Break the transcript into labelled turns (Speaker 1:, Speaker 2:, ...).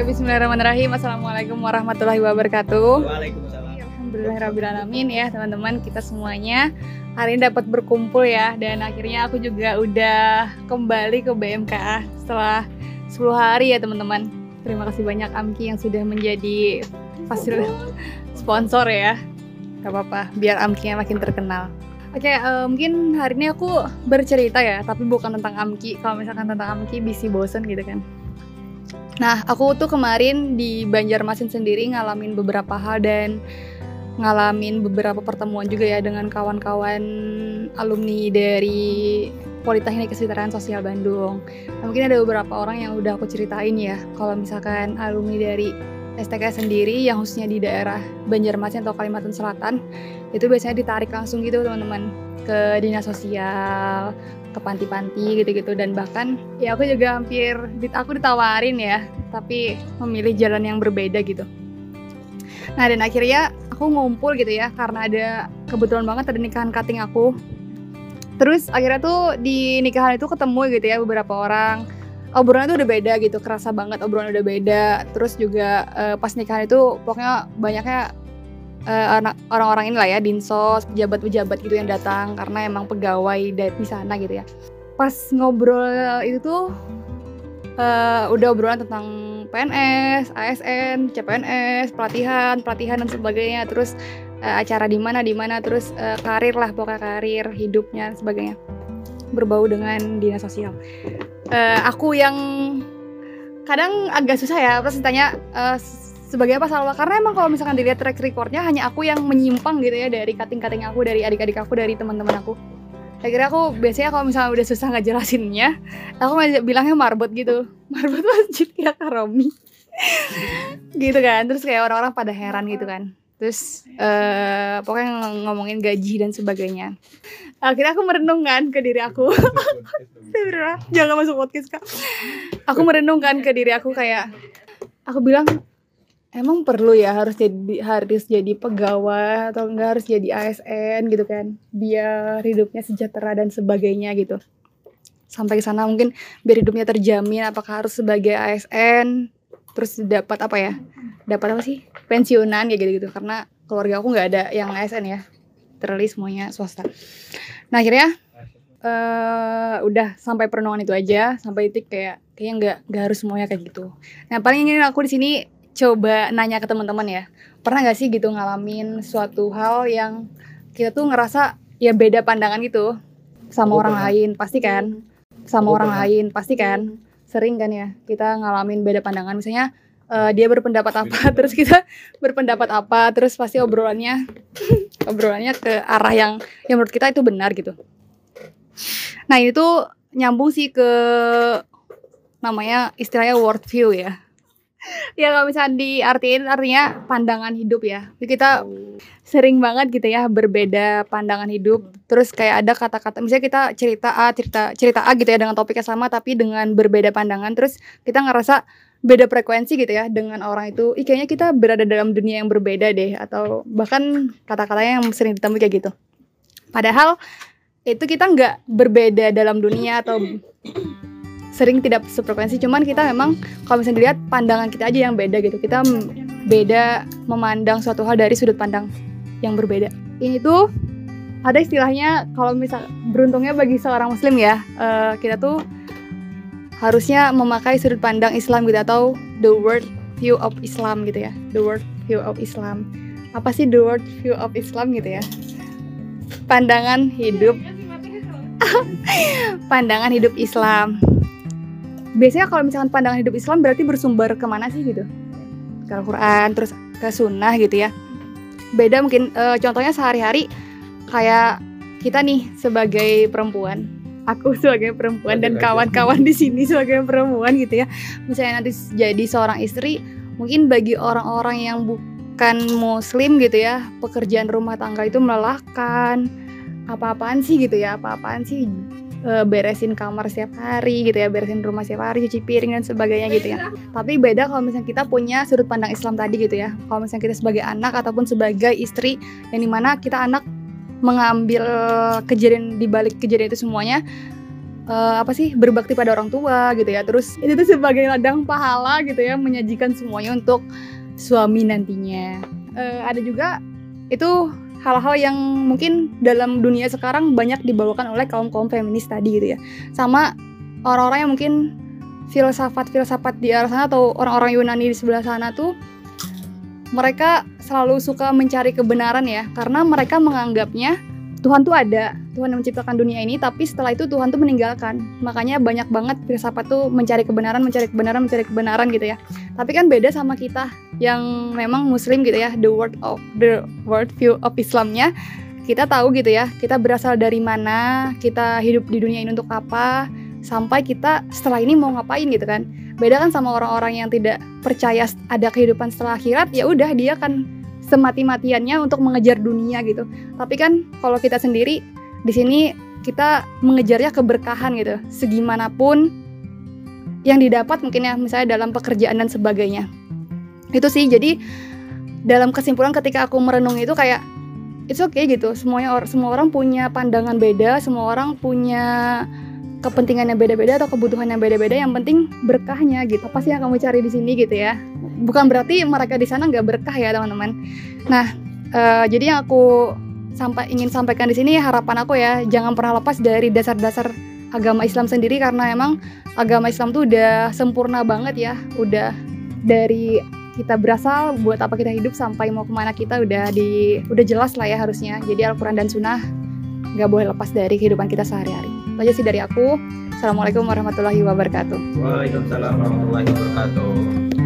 Speaker 1: Bismillahirrahmanirrahim. Assalamualaikum warahmatullahi wabarakatuh.
Speaker 2: Waalaikumsalam.
Speaker 1: Alhamdulillahirrahmanirrahim ya teman-teman kita semuanya hari ini dapat berkumpul ya dan akhirnya aku juga udah kembali ke BMKA setelah 10 hari ya teman-teman. Terima kasih banyak Amki yang sudah menjadi fasil sponsor ya. Gak apa-apa, biar Amki yang makin terkenal. Oke, eh, mungkin hari ini aku bercerita ya, tapi bukan tentang Amki. Kalau misalkan tentang Amki, bisi bosen gitu kan. Nah, aku tuh kemarin di Banjarmasin sendiri ngalamin beberapa hal dan ngalamin beberapa pertemuan juga ya dengan kawan-kawan alumni dari Politeknik Kesetaraan Sosial Bandung. Nah, mungkin ada beberapa orang yang udah aku ceritain ya, kalau misalkan alumni dari STK sendiri yang khususnya di daerah Banjarmasin atau Kalimantan Selatan itu biasanya ditarik langsung gitu teman-teman ke dinas sosial, ke panti-panti gitu-gitu dan bahkan ya aku juga hampir aku ditawarin ya, tapi memilih jalan yang berbeda gitu. Nah dan akhirnya aku ngumpul gitu ya karena ada kebetulan banget ada nikahan cutting aku. Terus akhirnya tuh di nikahan itu ketemu gitu ya beberapa orang obrolannya tuh udah beda gitu kerasa banget obrolan udah beda terus juga uh, pas nikahan itu pokoknya banyaknya anak orang-orang ini lah ya dinsos pejabat-pejabat gitu yang datang karena emang pegawai dari di sana gitu ya. Pas ngobrol itu tuh uh, udah obrolan tentang PNS, ASN, CPNS, pelatihan, pelatihan dan sebagainya. Terus uh, acara di mana di mana terus uh, karir lah pokoknya karir hidupnya sebagainya. Berbau dengan dinas sosial. Uh, aku yang kadang agak susah ya pas ditanya uh, sebagai apa Salwa karena emang kalau misalkan dilihat track recordnya hanya aku yang menyimpang gitu ya dari cutting-cutting aku dari adik-adik aku dari teman-teman aku. Akhirnya aku biasanya kalau misalnya udah susah ngejelasinnya aku bilangnya marbot gitu. Marbot masjid ya karomi gitu kan terus kayak orang-orang pada heran gitu kan. Terus uh, pokoknya ngomongin gaji dan sebagainya. Akhirnya aku merenungkan ke diri aku. Jangan masuk podcast kak. Aku merenungkan ke diri aku kayak aku bilang emang perlu ya harus jadi harus jadi pegawai atau enggak harus jadi ASN gitu kan? Biar hidupnya sejahtera dan sebagainya gitu. Sampai ke sana mungkin biar hidupnya terjamin apakah harus sebagai ASN terus dapat apa ya? Dapat apa sih? Pensiunan ya gitu gitu karena keluarga aku nggak ada yang ASN ya. Terlalu semuanya swasta. Nah akhirnya uh, udah sampai perenungan itu aja sampai titik kayak kayaknya nggak nggak harus semuanya kayak gitu. Nah paling ingin aku di sini coba nanya ke teman-teman ya. Pernah nggak sih gitu ngalamin suatu hal yang kita tuh ngerasa ya beda pandangan gitu sama oh, orang pernah. lain? Pasti kan? Sama oh, orang pernah. lain pasti kan? Sering kan ya kita ngalamin beda pandangan? Misalnya uh, dia berpendapat apa terus kita berpendapat apa terus pasti obrolannya obrolannya ke arah yang yang menurut kita itu benar gitu. Nah ini tuh nyambung sih ke namanya istilahnya world view ya ya kalau misalnya diartiin artinya pandangan hidup ya. Kita sering banget gitu ya berbeda pandangan hidup. Terus kayak ada kata-kata misalnya kita cerita A cerita cerita A gitu ya dengan topik yang sama tapi dengan berbeda pandangan terus kita ngerasa beda frekuensi gitu ya dengan orang itu. Ih, kayaknya kita berada dalam dunia yang berbeda deh atau bahkan kata-katanya yang sering ditemui kayak gitu. Padahal itu kita nggak berbeda dalam dunia atau sering tidak sefrekuensi cuman kita memang kalau misalnya dilihat pandangan kita aja yang beda gitu. Kita beda memandang suatu hal dari sudut pandang yang berbeda. Ini tuh ada istilahnya kalau misal beruntungnya bagi seorang muslim ya uh, kita tuh harusnya memakai sudut pandang Islam gitu atau the world view of Islam gitu ya. The world view of Islam. Apa sih the world view of Islam gitu ya? Pandangan hidup. Pandangan hidup Islam biasanya kalau misalkan pandangan hidup Islam berarti bersumber ke mana sih gitu? Ke Al-Quran terus ke Sunnah gitu ya? Beda mungkin e, contohnya sehari-hari kayak kita nih sebagai perempuan. Aku sebagai perempuan dan kawan-kawan di sini sebagai perempuan gitu ya? Misalnya nanti jadi seorang istri mungkin bagi orang-orang yang bukan muslim gitu ya pekerjaan rumah tangga itu melelahkan. Apa-apaan sih gitu ya? Apa-apaan sih uh, beresin kamar setiap hari gitu ya, beresin rumah setiap hari, cuci piring dan sebagainya gitu ya. Tapi beda kalau misalnya kita punya sudut pandang Islam tadi gitu ya. Kalau misalnya kita sebagai anak ataupun sebagai istri yang di mana kita anak mengambil kejadian di balik kejadian itu semuanya uh, apa sih berbakti pada orang tua gitu ya terus itu tuh sebagai ladang pahala gitu ya menyajikan semuanya untuk suami nantinya uh, ada juga itu hal-hal yang mungkin dalam dunia sekarang banyak dibawakan oleh kaum kaum feminis tadi gitu ya sama orang-orang yang mungkin filsafat-filsafat di arah sana atau orang-orang Yunani di sebelah sana tuh mereka selalu suka mencari kebenaran ya karena mereka menganggapnya Tuhan tuh ada, Tuhan yang menciptakan dunia ini, tapi setelah itu Tuhan tuh meninggalkan. Makanya banyak banget filsafat tuh mencari kebenaran, mencari kebenaran, mencari kebenaran gitu ya. Tapi kan beda sama kita yang memang Muslim gitu ya, the word of the world view of Islamnya. Kita tahu gitu ya, kita berasal dari mana, kita hidup di dunia ini untuk apa, sampai kita setelah ini mau ngapain gitu kan. Beda kan sama orang-orang yang tidak percaya ada kehidupan setelah akhirat, ya udah dia kan semati-matiannya untuk mengejar dunia gitu. Tapi kan kalau kita sendiri di sini kita mengejarnya keberkahan gitu. Segimanapun yang didapat mungkin ya misalnya dalam pekerjaan dan sebagainya. Itu sih jadi dalam kesimpulan ketika aku merenung itu kayak it's okay gitu. Semuanya or, semua orang punya pandangan beda, semua orang punya kepentingan yang beda-beda atau kebutuhan yang beda-beda. Yang penting berkahnya gitu. Apa sih yang kamu cari di sini gitu ya? Bukan berarti mereka di sana nggak berkah ya teman-teman. Nah uh, jadi yang aku sampai ingin sampaikan di sini harapan aku ya jangan pernah lepas dari dasar-dasar agama Islam sendiri. Karena emang agama Islam tuh udah sempurna banget ya. Udah dari kita berasal buat apa kita hidup sampai mau ke mana kita udah di udah jelas lah ya harusnya. Jadi Al-Quran dan Sunnah nggak boleh lepas dari kehidupan kita sehari-hari. Itu aja sih dari aku. Assalamualaikum warahmatullahi wabarakatuh.
Speaker 2: Waalaikumsalam warahmatullahi wabarakatuh